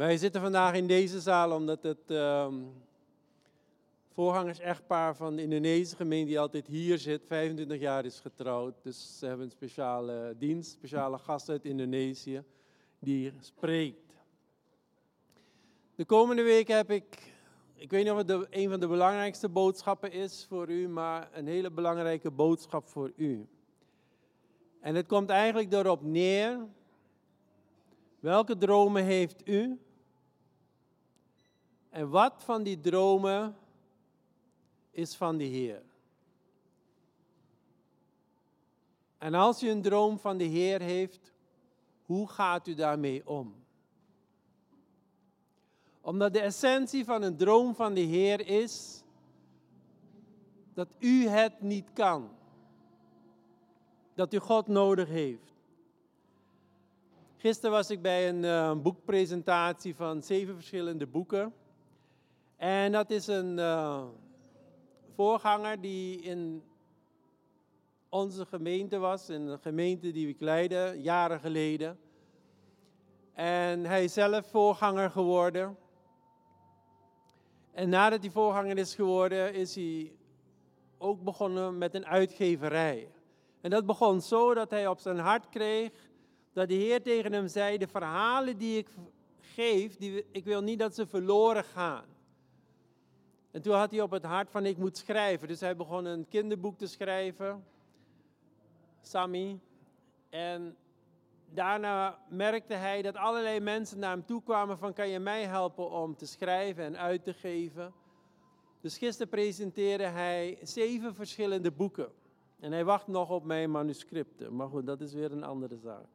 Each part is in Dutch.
Wij zitten vandaag in deze zaal omdat het um, voorgangers-echtpaar van de Indonesische gemeente die altijd hier zit, 25 jaar is getrouwd. Dus ze hebben een speciale dienst, speciale gast uit Indonesië die spreekt. De komende week heb ik, ik weet niet of het een van de belangrijkste boodschappen is voor u, maar een hele belangrijke boodschap voor u. En het komt eigenlijk erop neer, welke dromen heeft u? En wat van die dromen is van de Heer? En als u een droom van de Heer heeft, hoe gaat u daarmee om? Omdat de essentie van een droom van de Heer is dat u het niet kan. Dat u God nodig heeft. Gisteren was ik bij een uh, boekpresentatie van zeven verschillende boeken. En dat is een uh, voorganger die in onze gemeente was, in de gemeente die ik leidde, jaren geleden. En hij is zelf voorganger geworden. En nadat hij voorganger is geworden, is hij ook begonnen met een uitgeverij. En dat begon zo dat hij op zijn hart kreeg dat de Heer tegen hem zei: De verhalen die ik geef, die, ik wil niet dat ze verloren gaan. En toen had hij op het hart van ik moet schrijven. Dus hij begon een kinderboek te schrijven. Sammy. En daarna merkte hij dat allerlei mensen naar hem toe kwamen van kan je mij helpen om te schrijven en uit te geven. Dus gisteren presenteerde hij zeven verschillende boeken. En hij wacht nog op mijn manuscripten. Maar goed, dat is weer een andere zaak.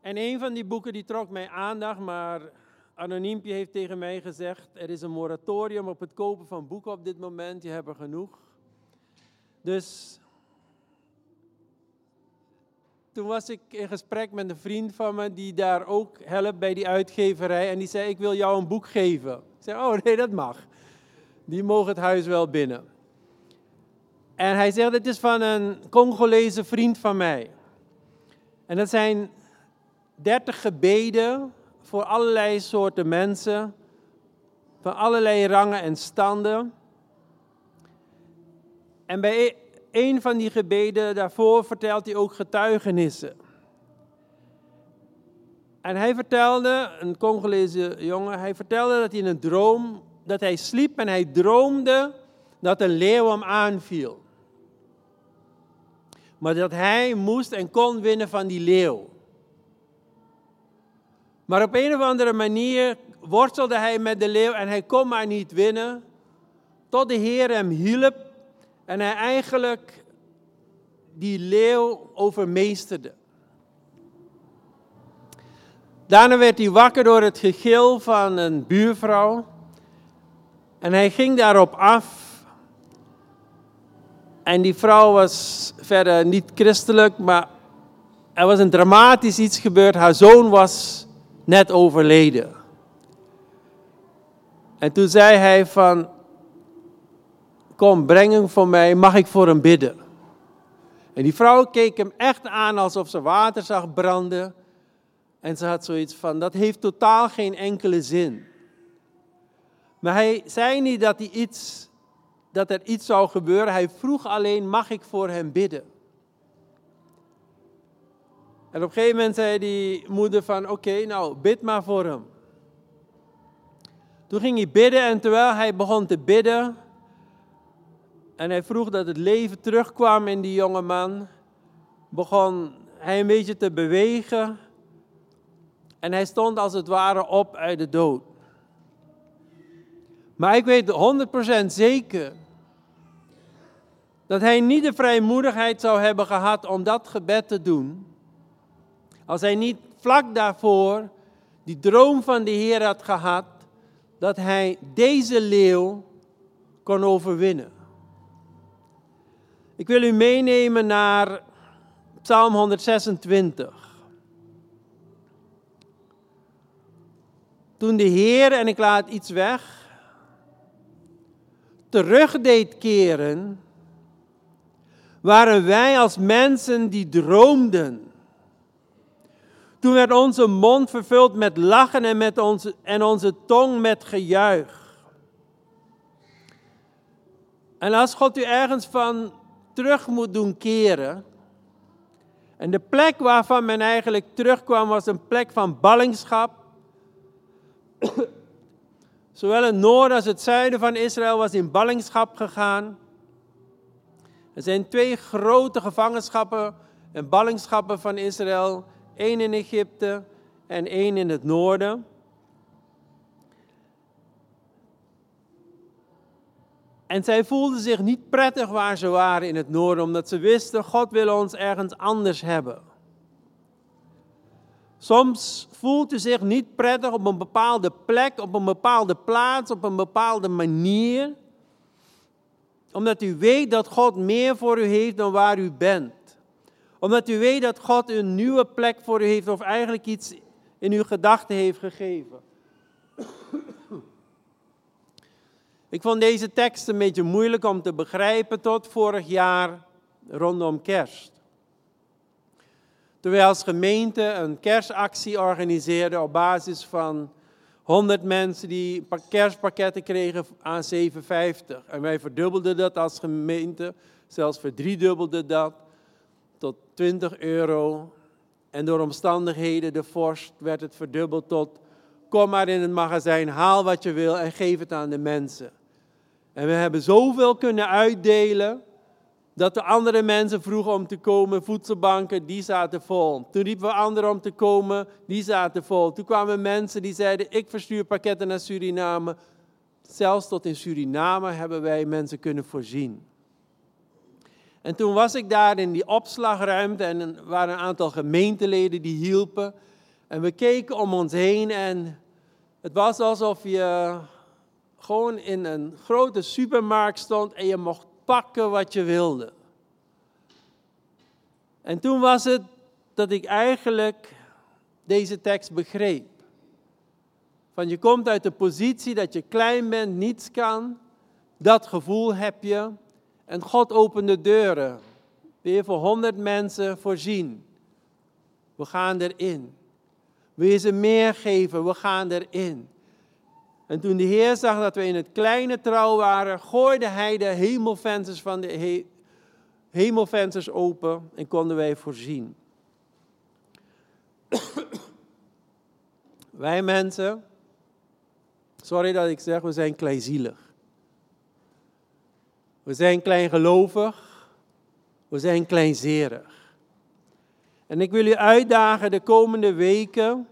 En een van die boeken die trok mijn aandacht, maar Anoniempje heeft tegen mij gezegd, er is een moratorium op het kopen van boeken op dit moment, je hebt er genoeg. Dus toen was ik in gesprek met een vriend van me die daar ook helpt bij die uitgeverij en die zei, ik wil jou een boek geven. Ik zei, oh nee, dat mag. Die mogen het huis wel binnen. En hij zegt, het is van een Congolese vriend van mij. En dat zijn dertig gebeden voor allerlei soorten mensen, van allerlei rangen en standen. En bij e-, een van die gebeden daarvoor vertelt hij ook getuigenissen. En hij vertelde, een Congolese jongen, hij vertelde dat hij in een droom, dat hij sliep en hij droomde dat een leeuw hem aanviel. Maar dat hij moest en kon winnen van die leeuw. Maar op een of andere manier worstelde hij met de leeuw en hij kon maar niet winnen. Tot de Heer hem hielp en hij eigenlijk die leeuw overmeesterde. Daarna werd hij wakker door het gegil van een buurvrouw. En hij ging daarop af. En die vrouw was verder niet christelijk, maar er was een dramatisch iets gebeurd. Haar zoon was net overleden. En toen zei hij van, kom breng hem voor mij, mag ik voor hem bidden? En die vrouw keek hem echt aan alsof ze water zag branden. En ze had zoiets van, dat heeft totaal geen enkele zin. Maar hij zei niet dat, hij iets, dat er iets zou gebeuren. Hij vroeg alleen, mag ik voor hem bidden? En op een gegeven moment zei die moeder van, oké, nou, bid maar voor hem. Toen ging hij bidden en terwijl hij begon te bidden en hij vroeg dat het leven terugkwam in die jonge man, begon hij een beetje te bewegen en hij stond als het ware op uit de dood. Maar ik weet 100% zeker dat hij niet de vrijmoedigheid zou hebben gehad om dat gebed te doen als hij niet vlak daarvoor die droom van de Heer had gehad, dat hij deze leeuw kon overwinnen. Ik wil u meenemen naar Psalm 126. Toen de Heer, en ik laat iets weg, terug deed keren, waren wij als mensen die droomden Toen werd onze mond vervuld met lachen en, met onze, en onze tong met gejuich. En als God u ergens van terug moet doen keren. En de plek waarvan men eigenlijk terugkwam was een plek van ballingschap. Zowel het noorden als het zuiden van Israël was in ballingschap gegaan. Er zijn twee grote gevangenschappen en ballingschappen van Israël. Één in Egypte en één in het noorden. En zij voelden zich niet prettig waar ze waren in het noorden, omdat ze wisten, God wil ons ergens anders hebben. Soms voelt u zich niet prettig op een bepaalde plek, op een bepaalde plaats, op een bepaalde manier. Omdat u weet dat God meer voor u heeft dan waar u bent. Omdat u weet dat God een nieuwe plek voor u heeft of eigenlijk iets in uw gedachten heeft gegeven. Ik vond deze tekst een beetje moeilijk om te begrijpen tot vorig jaar rondom kerst. Toen wij als gemeente een kerstactie organiseerden op basis van 100 mensen die kerstpakketten kregen aan 750. En wij verdubbelden dat als gemeente, zelfs verdriedubbelden dat tot 20 euro. En door omstandigheden, de vorst, werd het verdubbeld tot kom maar in het magazijn, haal wat je wil en geef het aan de mensen. En we hebben zoveel kunnen uitdelen dat de andere mensen vroegen om te komen, voedselbanken, die zaten vol. Toen riepen we anderen om te komen, die zaten vol. Toen kwamen mensen die zeiden, ik verstuur pakketten naar Suriname. Zelfs tot in Suriname hebben wij mensen kunnen voorzien. En toen was ik daar in die opslagruimte en er waren een aantal gemeenteleden die hielpen. En we keken om ons heen en het was alsof je gewoon in een grote supermarkt stond en je mocht pakken wat je wilde. En toen was het dat ik eigenlijk deze tekst begreep. Van je komt uit de positie dat je klein bent, niets kan. Dat gevoel heb je. En God opent de deuren. Weer voor honderd mensen voorzien. We gaan erin. Wil je ze meer geven? We gaan erin. En toen de Heer zag dat we in het kleine trouw waren, gooide hij de hemelvensters van de he hemelvensters open en konden wij voorzien. wij mensen, sorry dat ik zeg, we zijn kleinzielig. We zijn kleingelovig, we zijn kleinzerig. En ik wil u uitdagen de komende weken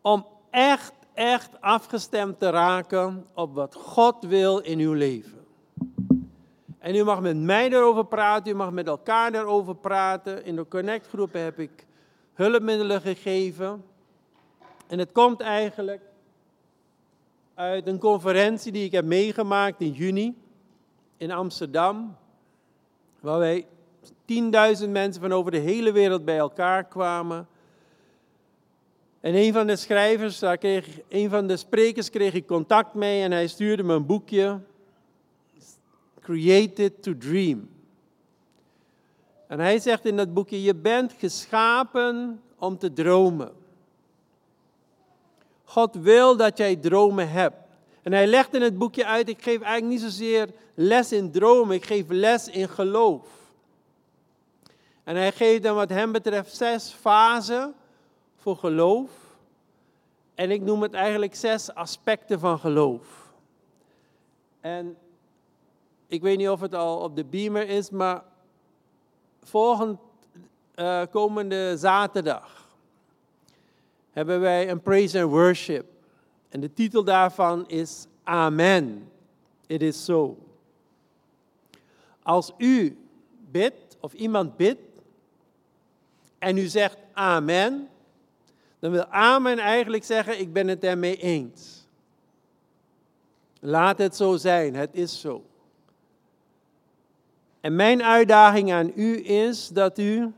om echt, echt afgestemd te raken op wat God wil in uw leven. En u mag met mij erover praten, u mag met elkaar erover praten. In de connectgroepen heb ik hulpmiddelen gegeven. En het komt eigenlijk uit een conferentie die ik heb meegemaakt in juni in Amsterdam. Waar wij 10.000 mensen van over de hele wereld bij elkaar kwamen en een van de schrijvers, daar kreeg, een van de sprekers kreeg ik contact mee en hij stuurde me een boekje. Created to Dream. En hij zegt in dat boekje, je bent geschapen om te dromen. God wil dat jij dromen hebt. En hij legt in het boekje uit, ik geef eigenlijk niet zozeer les in dromen, ik geef les in geloof. En hij geeft dan wat hem betreft zes fasen voor geloof. En ik noem het eigenlijk zes aspecten van geloof. En ik weet niet of het al op de beamer is, maar volgend uh, komende zaterdag hebben wij een praise and worship. En de titel daarvan is Amen. It is so. Als u bidt of iemand bidt en u zegt Amen, dan wil Amen eigenlijk zeggen, ik ben het ermee eens. Laat het zo zijn, het is zo. En mijn uitdaging aan u is dat u,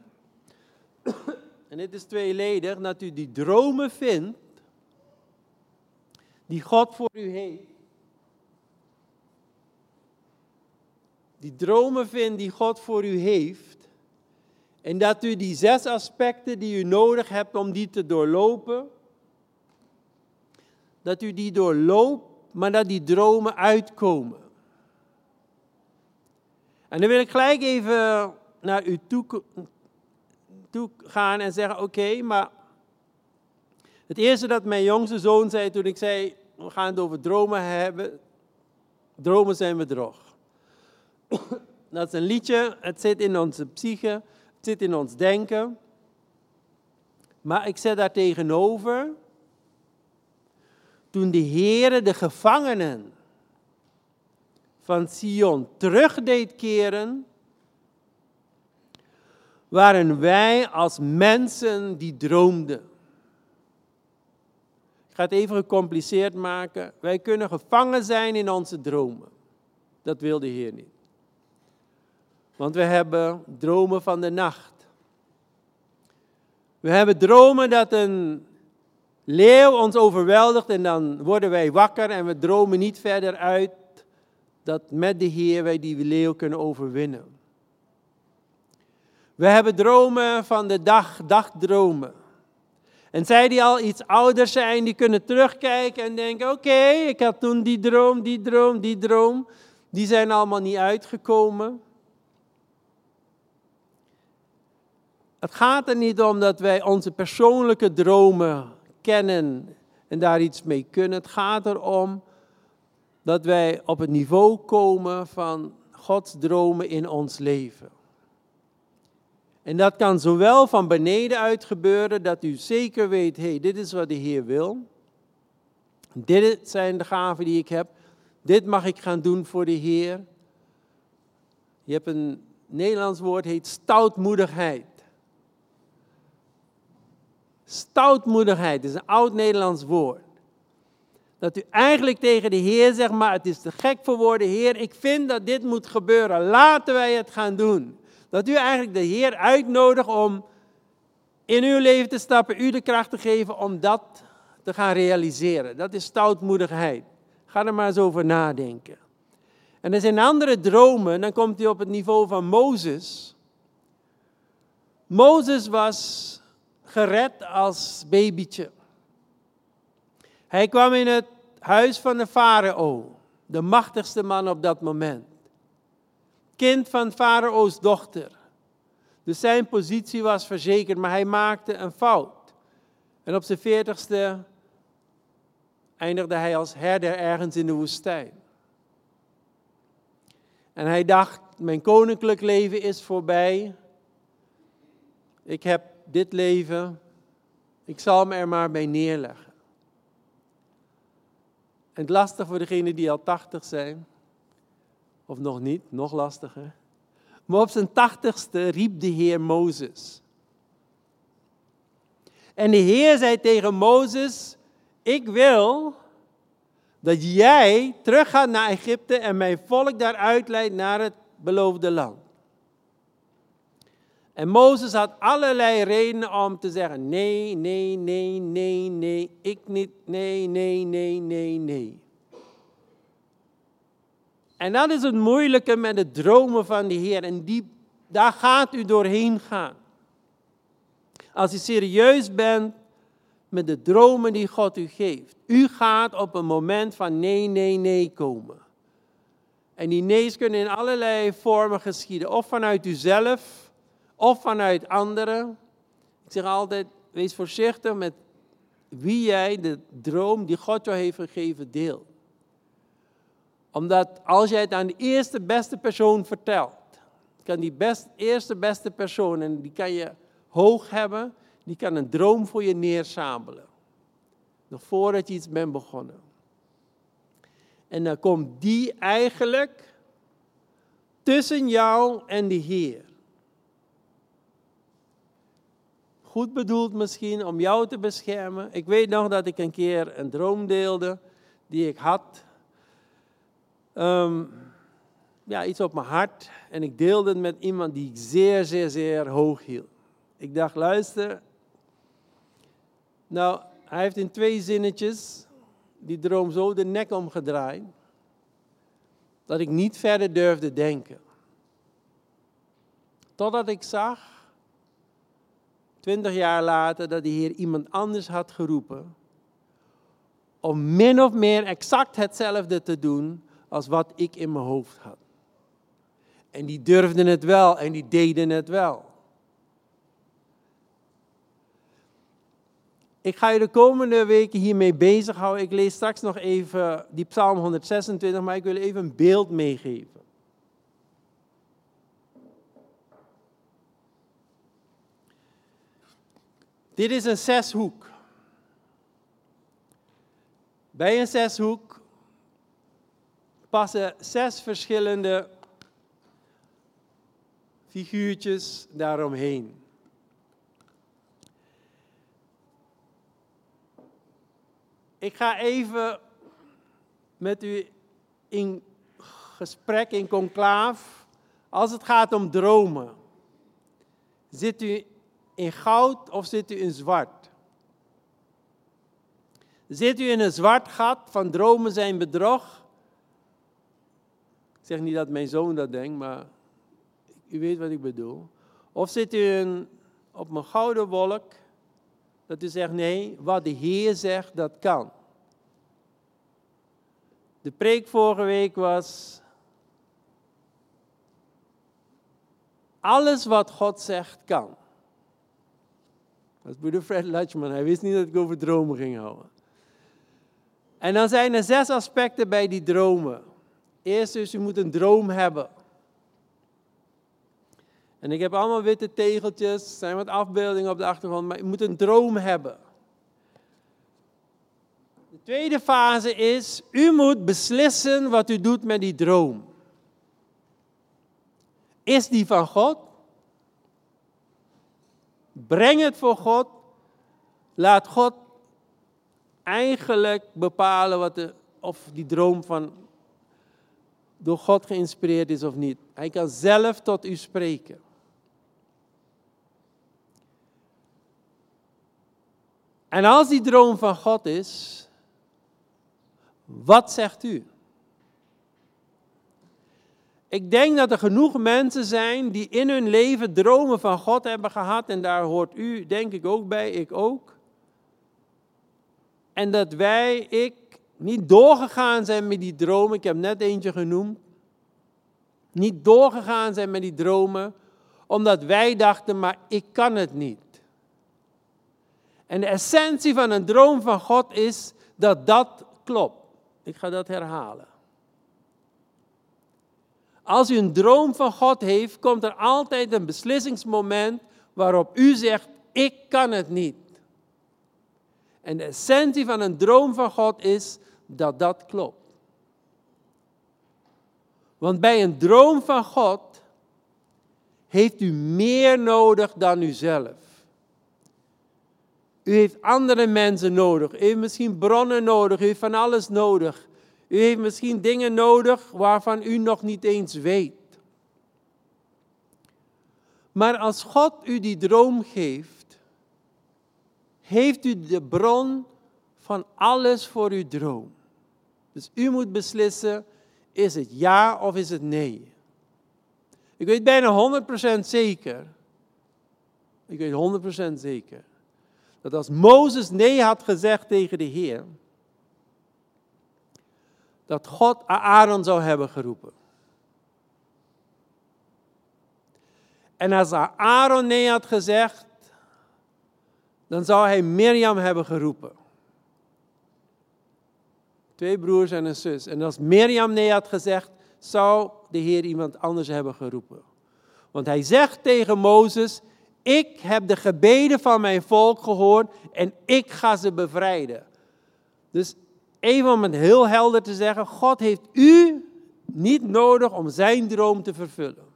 en dit is tweeledig, dat u die dromen vindt die God voor u heeft. Die dromen vindt die God voor u heeft. En dat u die zes aspecten die u nodig hebt om die te doorlopen, dat u die doorloopt, maar dat die dromen uitkomen. En dan wil ik gelijk even naar u toe, toe gaan en zeggen: Oké, maar het eerste dat mijn jongste zoon zei toen ik zei: We gaan het over dromen hebben. Dromen zijn bedrog. Dat is een liedje, het zit in onze psyche, het zit in ons denken. Maar ik zet daar tegenover, toen de Heere de gevangenen van Sion terug deed keren, waren wij als mensen die droomden. Ik ga het even gecompliceerd maken. Wij kunnen gevangen zijn in onze dromen. Dat wil de Heer niet. Want we hebben dromen van de nacht. We hebben dromen dat een leeuw ons overweldigt en dan worden wij wakker en we dromen niet verder uit dat met de Heer wij die leeuw kunnen overwinnen. We hebben dromen van de dag, dagdromen. En zij die al iets ouder zijn, die kunnen terugkijken en denken: oké, ik had toen die droom, die droom, die droom. Die zijn allemaal niet uitgekomen. Het gaat er niet om dat wij onze persoonlijke dromen kennen en daar iets mee kunnen. Het gaat erom dat wij op het niveau komen van Gods dromen in ons leven. En dat kan zowel van beneden uit gebeuren, dat u zeker weet, hé, hey, dit is wat de Heer wil. Dit zijn de gaven die ik heb. Dit mag ik gaan doen voor de Heer. Je hebt een Nederlands woord, heet stoutmoedigheid. Stoutmoedigheid is een oud Nederlands woord. Dat u eigenlijk tegen de Heer zegt, maar het is te gek voor woorden. Heer, ik vind dat dit moet gebeuren. Laten wij het gaan doen. Dat u eigenlijk de Heer uitnodigt om in uw leven te stappen, u de kracht te geven om dat te gaan realiseren. Dat is stoutmoedigheid. Ga er maar eens over nadenken. En er zijn andere dromen, dan komt hij op het niveau van Mozes. Mozes was gered als babytje. Hij kwam in het huis van de farao, de machtigste man op dat moment. Kind van farao's dochter. Dus zijn positie was verzekerd, maar hij maakte een fout. En op zijn veertigste eindigde hij als herder ergens in de woestijn. En hij dacht, mijn koninklijk leven is voorbij. Ik heb dit leven, ik zal me er maar bij neerleggen. En het lastig voor degenen die al tachtig zijn, of nog niet, nog lastiger. Maar op zijn tachtigste riep de Heer Mozes. En de Heer zei tegen Mozes, ik wil dat jij teruggaat naar Egypte en mijn volk daaruit leidt naar het beloofde land. En Mozes had allerlei redenen om te zeggen: nee, nee, nee, nee, nee, ik niet, nee, nee, nee, nee, nee. En dat is het moeilijke met de dromen van de Heer. En die, daar gaat u doorheen gaan. Als u serieus bent met de dromen die God u geeft. U gaat op een moment van nee, nee, nee komen. En die nee's kunnen in allerlei vormen geschieden. Of vanuit uzelf of vanuit anderen. Ik zeg altijd, wees voorzichtig met wie jij de droom die God jou heeft gegeven deelt. Omdat als jij het aan de eerste beste persoon vertelt, kan die best, eerste beste persoon, en die kan je hoog hebben, die kan een droom voor je neersabelen. Nog voordat je iets bent begonnen. En dan komt die eigenlijk tussen jou en de Heer. goed bedoeld misschien om jou te beschermen. Ik weet nog dat ik een keer een droom deelde die ik had. Ehm, ja, iets op mijn hart. En ik deelde het met iemand die ik zeer, zeer, zeer hoog hield. Ik dacht, luister. Nou, hij heeft in twee zinnetjes die droom zo de nek omgedraaid. Dat ik niet verder durfde denken. Totdat ik zag twintig jaar later, dat de Heer iemand anders had geroepen om min of meer exact hetzelfde te doen als wat ik in mijn hoofd had. En die durfden het wel en die deden het wel. Ik ga je de komende weken hiermee bezighouden. Ik lees straks nog even die Psalm 126, maar ik wil even een beeld meegeven. Dit is een zeshoek. Bij een zeshoek passen zes verschillende figuurtjes daaromheen. Ik ga even met u in gesprek, in conclaaf, als het gaat om dromen. Zit u in goud of zit u in zwart? Zit u in een zwart gat van dromen zijn bedrog? Zeg niet dat mijn zoon dat denkt, maar u weet wat ik bedoel. Of zit u op een gouden wolk dat u zegt, nee, wat de Heer zegt, dat kan. De preek vorige week was, alles wat God zegt, kan. Dat is broeder Fred Lutchman, hij wist niet dat ik over dromen ging houden. En dan zijn er zes aspecten bij die dromen. Eerst is, u moet een droom hebben. En ik heb allemaal witte tegeltjes, zijn wat afbeeldingen op de achtergrond, maar je moet een droom hebben. De tweede fase is, u moet beslissen wat u doet met die droom. Is die van God? Breng het voor God. Laat God eigenlijk bepalen wat de, of die droom van door God geïnspireerd is of niet. Hij kan zelf tot u spreken. En als die droom van God is, wat zegt u? Ik denk dat er genoeg mensen zijn die in hun leven dromen van God hebben gehad. En daar hoort u, denk ik, ook bij, ik ook. En dat wij, ik, niet doorgegaan zijn met die dromen. Ik heb net eentje genoemd. Niet doorgegaan zijn met die dromen, omdat wij dachten, maar ik kan het niet. En de essentie van een droom van God is dat dat klopt. Ik ga dat herhalen. Als u een droom van God heeft, komt er altijd een beslissingsmoment waarop u zegt, ik kan het niet. En de essentie van een droom van God is dat dat klopt. Want bij een droom van God heeft u meer nodig dan uzelf. U heeft andere mensen nodig. U heeft misschien bronnen nodig. U heeft van alles nodig. U heeft misschien dingen nodig waarvan u nog niet eens weet. Maar als God u die droom geeft, heeft u de bron van alles voor uw droom. Dus u moet beslissen, is het ja of is het nee? Ik weet bijna 100% zeker, ik weet 100% zeker, dat als Mozes nee had gezegd tegen de Heer, dat God Aaron zou hebben geroepen. En als Aaron nee had gezegd, dan zou hij Mirjam hebben geroepen. Twee broers en een zus. En als Mirjam nee had gezegd, zou de Heer iemand anders hebben geroepen. Want hij zegt tegen Mozes, ik heb de gebeden van mijn volk gehoord en ik ga ze bevrijden. Dus even om het heel helder te zeggen, God heeft u niet nodig om zijn droom te vervullen.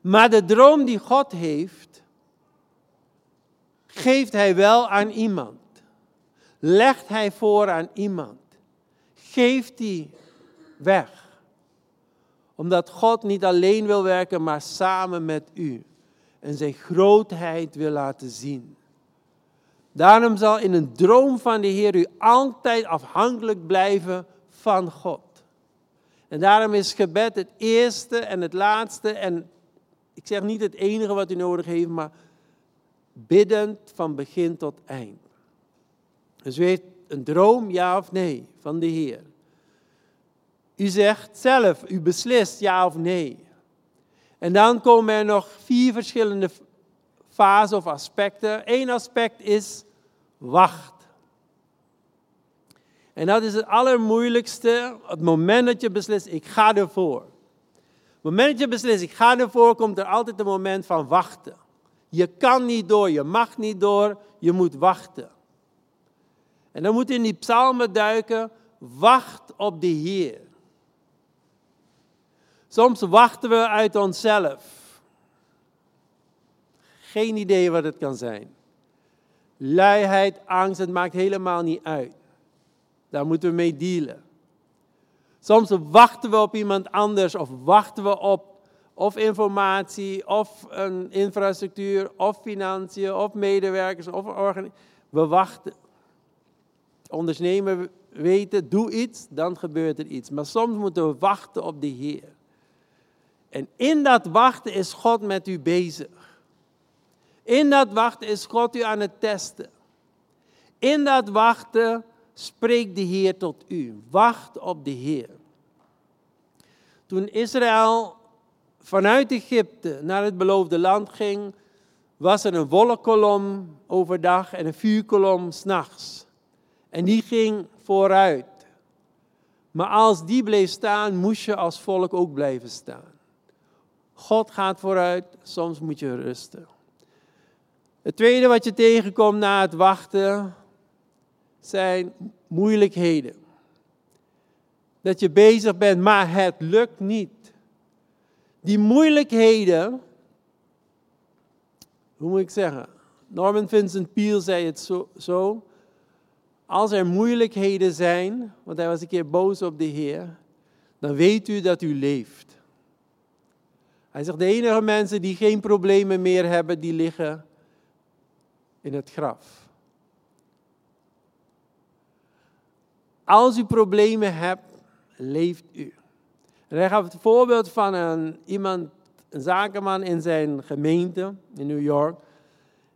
Maar de droom die God heeft, geeft hij wel aan iemand. Legt hij voor aan iemand. Geeft die weg omdat God niet alleen wil werken, maar samen met u. En zijn grootheid wil laten zien. Daarom zal in een droom van de Heer u altijd afhankelijk blijven van God. En daarom is gebed het eerste en het laatste en ik zeg niet het enige wat u nodig heeft, maar biddend van begin tot eind. Dus u heeft een droom, ja of nee, van de Heer. U zegt zelf, u beslist ja of nee. En dan komen er nog vier verschillende fasen of aspecten. Eén aspect is wacht. En dat is het allermoeilijkste. Het moment dat je beslist, ik ga ervoor. Het moment dat je beslist, ik ga ervoor, komt er altijd een moment van wachten. Je kan niet door, je mag niet door, je moet wachten. En dan moet in die psalmen duiken, wacht op de Heer. Soms wachten we uit onszelf. Geen idee wat het kan zijn. Luiheid, angst, het maakt helemaal niet uit. Daar moeten we mee dealen. Soms wachten we op iemand anders of wachten we op of informatie of een infrastructuur of financiën of medewerkers of organisatie. We wachten. Ondernemer weten, doe iets, dan gebeurt er iets. Maar soms moeten we wachten op de Heer. En in dat wachten is God met u bezig. In dat wachten is God u aan het testen. In dat wachten spreekt de Heer tot u. Wacht op de Heer. Toen Israël vanuit Egypte naar het beloofde land ging, was er een wolkkolom overdag en een vuurkolom s'nachts. En die ging vooruit. Maar als die bleef staan, moest je als volk ook blijven staan. God gaat vooruit, soms moet je rusten. Het tweede wat je tegenkomt na het wachten zijn moeilijkheden. Dat je bezig bent, maar het lukt niet. Die moeilijkheden, hoe moet ik zeggen? Norman Vincent Peale zei het zo, zo. Als er moeilijkheden zijn, want hij was een keer boos op de Heer, dan weet u dat u leeft. Hij zegt, de enige mensen die geen problemen meer hebben, die liggen in het graf. Als u problemen hebt, leeft u. Hij gaf het voorbeeld van een, iemand, een zakenman in zijn gemeente in New York.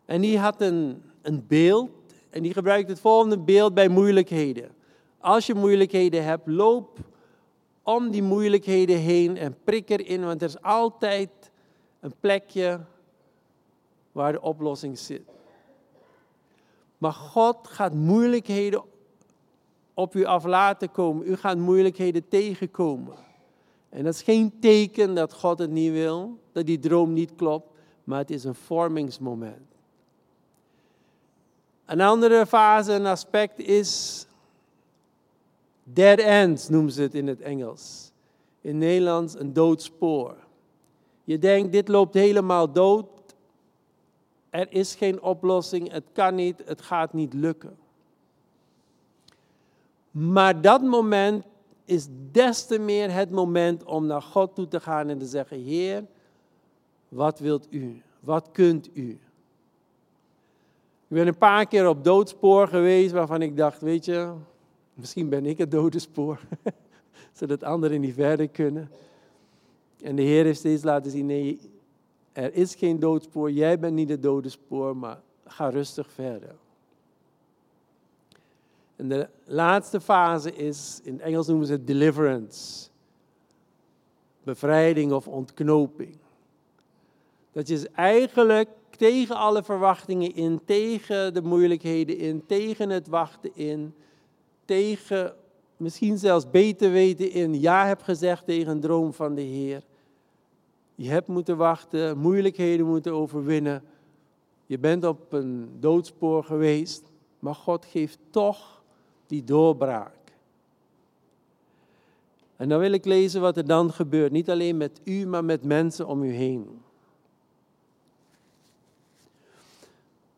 En die had een, een beeld en die gebruikt het volgende beeld bij moeilijkheden. Als je moeilijkheden hebt, loop om die moeilijkheden heen en prik erin, want er is altijd een plekje waar de oplossing zit. Maar God gaat moeilijkheden op u af laten komen. U gaat moeilijkheden tegenkomen. En dat is geen teken dat God het niet wil, dat die droom niet klopt, maar het is een vormingsmoment. Een andere fase, een aspect is dead ends, noemen ze het in het Engels. In Nederlands een doodspoor. Je denkt, dit loopt helemaal dood. Er is geen oplossing, het kan niet, het gaat niet lukken. Maar dat moment is des te meer het moment om naar God toe te gaan en te zeggen: Heer, wat wilt u? Wat kunt u? Ik ben een paar keer op doodspoor geweest waarvan ik dacht: Weet je, misschien ben ik het dode spoor, zodat anderen niet verder kunnen. En de Heer heeft steeds laten zien: Nee, er is geen doodspoor, jij bent niet het dode spoor, maar ga rustig verder. En de laatste fase is, in het Engels noemen ze het deliverance. Bevrijding of ontknoping. Dat je eigenlijk tegen alle verwachtingen in, tegen de moeilijkheden in, tegen het wachten in, tegen misschien zelfs beter weten in, ja heb gezegd tegen een droom van de Heer. Je hebt moeten wachten, moeilijkheden moeten overwinnen. Je bent op een doodspoor geweest, maar God geeft toch die doorbraak. En dan wil ik lezen wat er dan gebeurt. Niet alleen met u, maar met mensen om u heen.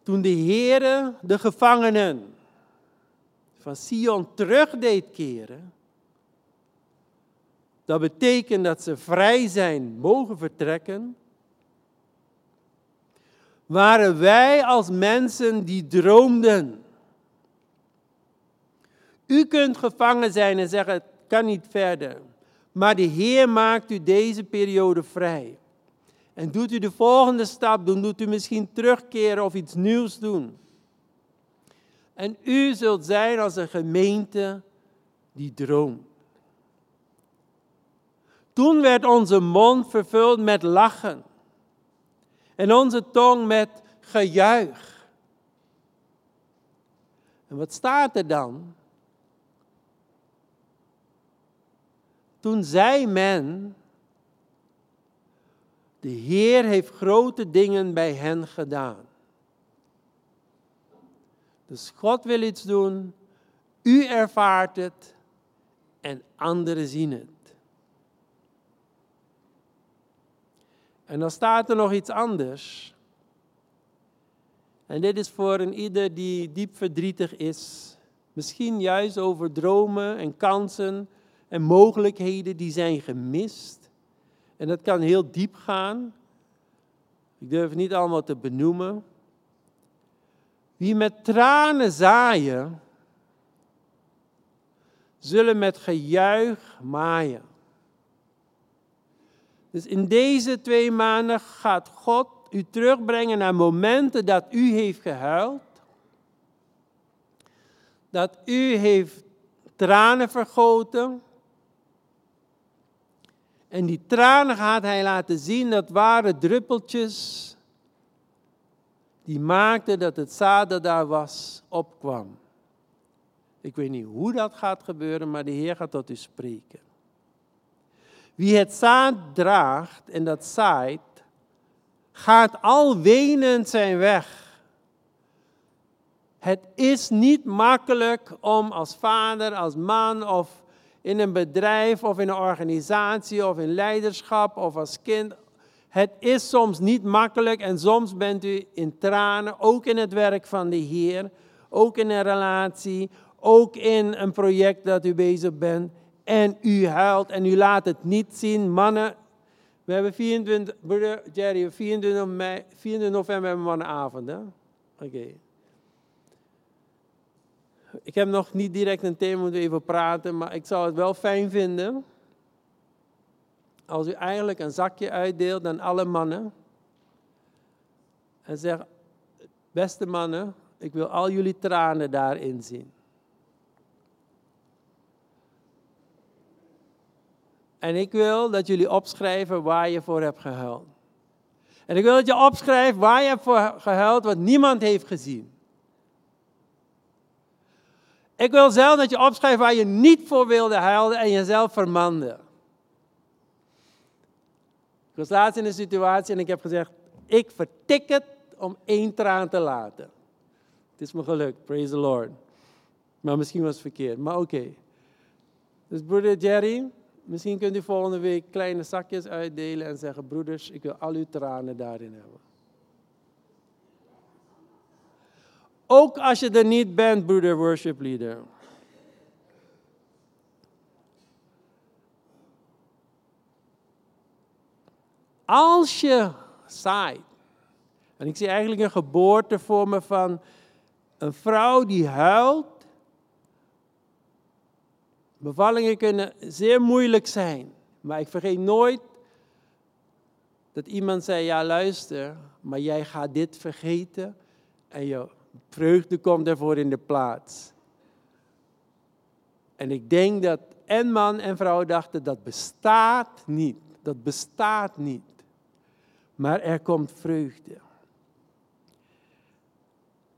Toen de Heere de gevangenen van Sion terug deed keren, dat betekent dat ze vrij zijn, mogen vertrekken, waren wij als mensen die droomden u kunt gevangen zijn en zeggen, het kan niet verder. Maar de Heer maakt u deze periode vrij. En doet u de volgende stap doen, doet u misschien terugkeren of iets nieuws doen. En u zult zijn als een gemeente die droomt. Toen werd onze mond vervuld met lachen en onze tong met gejuich. En wat staat er dan? Toen zei men, de Heer heeft grote dingen bij hen gedaan. Dus God wil iets doen, u ervaart het en anderen zien het. En dan staat er nog iets anders. En dit is voor een ieder die diep verdrietig is. Misschien juist over dromen en kansen en mogelijkheden die zijn gemist. En dat kan heel diep gaan. Ik durf het niet allemaal te benoemen. Wie met tranen zaaien, zullen met gejuich maaien. Dus in deze twee maanden gaat God u terugbrengen naar momenten dat u heeft gehuild. Dat u heeft tranen vergoten. En die tranen gaat hij laten zien, dat waren druppeltjes die maakten dat het zaad dat daar was, opkwam. Ik weet niet hoe dat gaat gebeuren, maar de Heer gaat tot u spreken. Wie het zaad draagt en dat zaait, gaat al wenend zijn weg. Het is niet makkelijk om als vader, als man of in een bedrijf of in een organisatie of in leiderschap of als kind. Het is soms niet makkelijk en soms bent u in tranen, ook in het werk van de Heer, ook in een relatie, ook in een project dat u bezig bent en u huilt en u laat het niet zien. Mannen, we hebben 24, broeder Jerry, 24, mei, 24 november hebben. Oké. Ik heb nog niet direct een thema moeten even praten, maar ik zou het wel fijn vinden als u eigenlijk een zakje uitdeelt aan alle mannen en zegt, beste mannen, ik wil al jullie tranen daarin zien. En ik wil dat jullie opschrijven waar je voor hebt gehuild. En ik wil dat je opschrijft waar je hebt voor gehuild wat niemand heeft gezien. Ik wil zelf dat je opschrijft waar je niet voor wilde huilen en jezelf vermande. Ik was laatst in een situatie en ik heb gezegd, ik vertik het om één traan te laten. Het is me gelukt, praise the Lord. Maar misschien was het verkeerd, maar oké. Dus broeder Jerry, Misschien kunt u volgende week kleine zakjes uitdelen en zeggen: Broeders, ik wil al uw tranen daarin hebben. Ook als je er niet bent, broeder worship leader. Als je zaait, en ik zie eigenlijk een geboorte voor me van een vrouw die huilt Bevallingen kunnen zeer moeilijk zijn, maar ik vergeet nooit dat iemand zei, ja luister, maar jij gaat dit vergeten en je vreugde komt ervoor in de plaats. En ik denk dat en man en vrouw dachten, dat bestaat niet, dat bestaat niet. Maar er komt vreugde.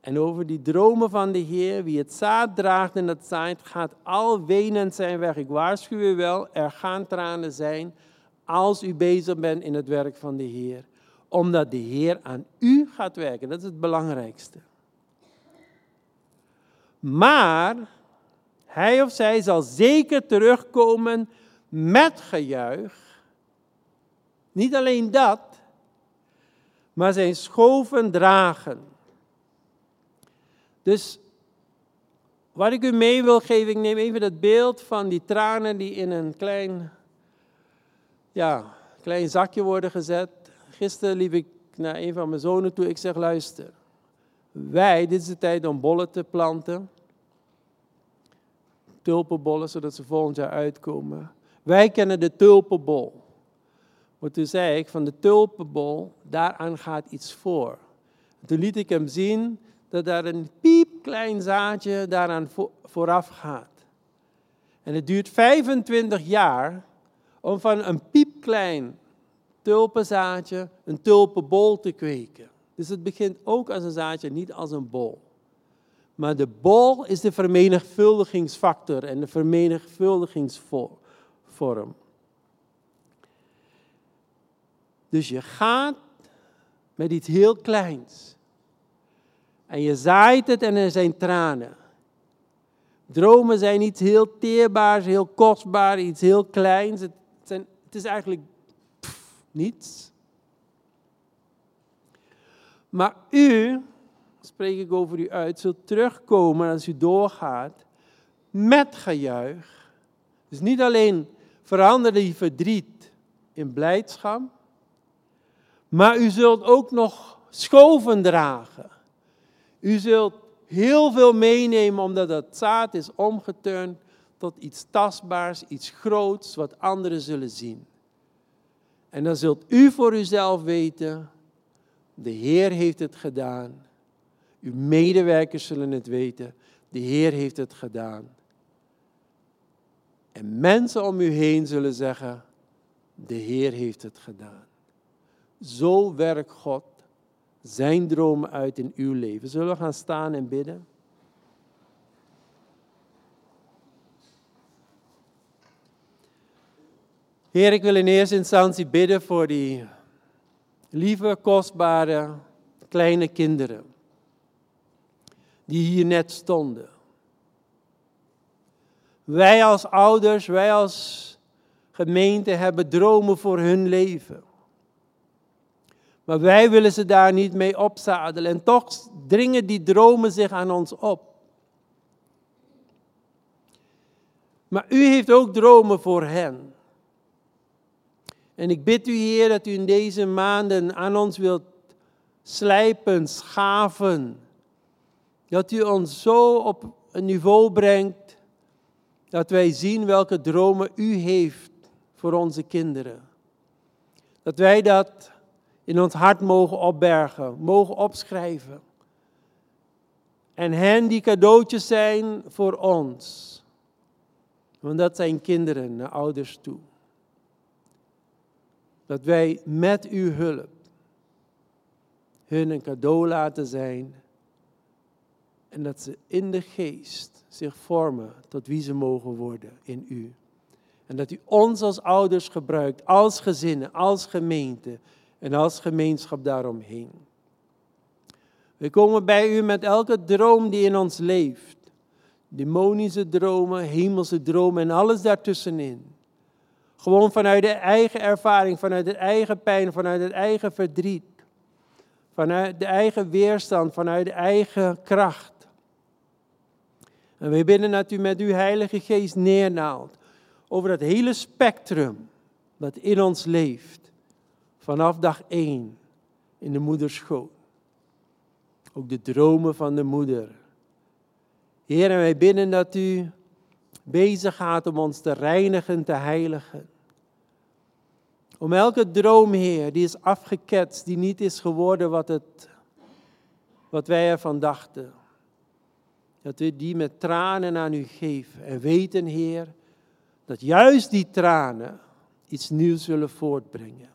En over die dromen van de Heer, wie het zaad draagt en het zaait, gaat al wenend zijn weg. Ik waarschuw u wel, er gaan tranen zijn als u bezig bent in het werk van de Heer. Omdat de Heer aan u gaat werken. Dat is het belangrijkste. Maar hij of zij zal zeker terugkomen met gejuich. Niet alleen dat, maar zijn schoven dragen. Dus wat ik u mee wil geven, ik neem even dat beeld van die tranen die in een klein, ja, klein zakje worden gezet. Gisteren liep ik naar een van mijn zonen toe. Ik zeg, luister, wij, dit is de tijd om bollen te planten. Tulpenbollen, zodat ze volgend jaar uitkomen. Wij kennen de tulpenbol. Maar toen zei ik van de tulpenbol, daaraan gaat iets voor. Toen liet ik hem zien dat daar een piepklein zaadje daaraan vooraf gaat. En het duurt 25 jaar om van een piepklein tulpenzaadje een tulpenbol te kweken. Dus het begint ook als een zaadje, niet als een bol. Maar de bol is de vermenigvuldigingsfactor en de vermenigvuldigingsvorm. Dus je gaat met iets heel kleins. En je zaait het en er zijn tranen. Dromen zijn iets heel teerbaars, heel kostbaar, iets heel kleins. Het, het is eigenlijk niets. Maar u, spreek ik over u uit, zult terugkomen als u doorgaat met gejuich. Dus niet alleen veranderde die verdriet in blijdschap, maar u zult ook nog schoven dragen. U zult heel veel meenemen omdat dat zaad is omgeturnd tot iets tastbaars, iets groots wat anderen zullen zien. En dan zult u voor uzelf weten, de Heer heeft het gedaan. Uw medewerkers zullen het weten, de Heer heeft het gedaan. En mensen om u heen zullen zeggen, de Heer heeft het gedaan. Zo werkt God zijn dromen uit in uw leven. Zullen we gaan staan en bidden? Heer, ik wil in eerste instantie bidden voor die lieve, kostbare, kleine kinderen die hier net stonden. Wij als ouders, wij als gemeente hebben dromen voor hun leven. Maar wij willen ze daar niet mee opzadelen. En toch dringen die dromen zich aan ons op. Maar u heeft ook dromen voor hen. En ik bid u, Heer, dat u in deze maanden aan ons wilt slijpen, schaven. Dat u ons zo op een niveau brengt dat wij zien welke dromen u heeft voor onze kinderen. Dat wij dat in ons hart mogen opbergen, mogen opschrijven. En hen die cadeautjes zijn voor ons. Want dat zijn kinderen naar ouders toe. Dat wij met uw hulp hun een cadeau laten zijn. En dat ze in de geest zich vormen tot wie ze mogen worden in u. En dat u ons als ouders gebruikt, als gezinnen, als gemeente en als gemeenschap daaromheen. We komen bij u met elke droom die in ons leeft. Demonische dromen, hemelse dromen en alles daartussenin. Gewoon vanuit de eigen ervaring, vanuit het eigen pijn, vanuit het eigen verdriet. Vanuit de eigen weerstand, vanuit de eigen kracht. En we bidden dat u met uw Heilige Geest neernaalt over dat hele spectrum dat in ons leeft vanaf dag één in de moederschoot. Ook de dromen van de moeder. Heer, en wij bidden dat u bezig gaat om ons te reinigen, te heiligen. Om elke droom, Heer, die is afgeketst, die niet is geworden wat, het, wat wij ervan dachten. Dat we die met tranen aan u geven. En weten, Heer, dat juist die tranen iets nieuws zullen voortbrengen.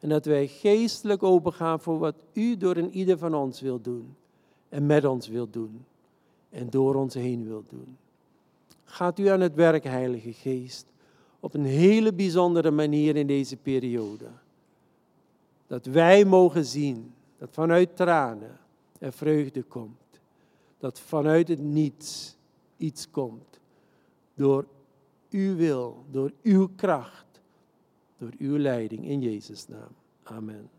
En dat wij geestelijk opengaan voor wat u door een ieder van ons wil doen. En met ons wil doen. En door ons heen wil doen. Gaat u aan het werk, Heilige Geest. Op een hele bijzondere manier in deze periode. Dat wij mogen zien dat vanuit tranen er vreugde komt. Dat vanuit het niets iets komt. Door uw wil, door uw kracht door uw leiding in Jezus' naam. Amen.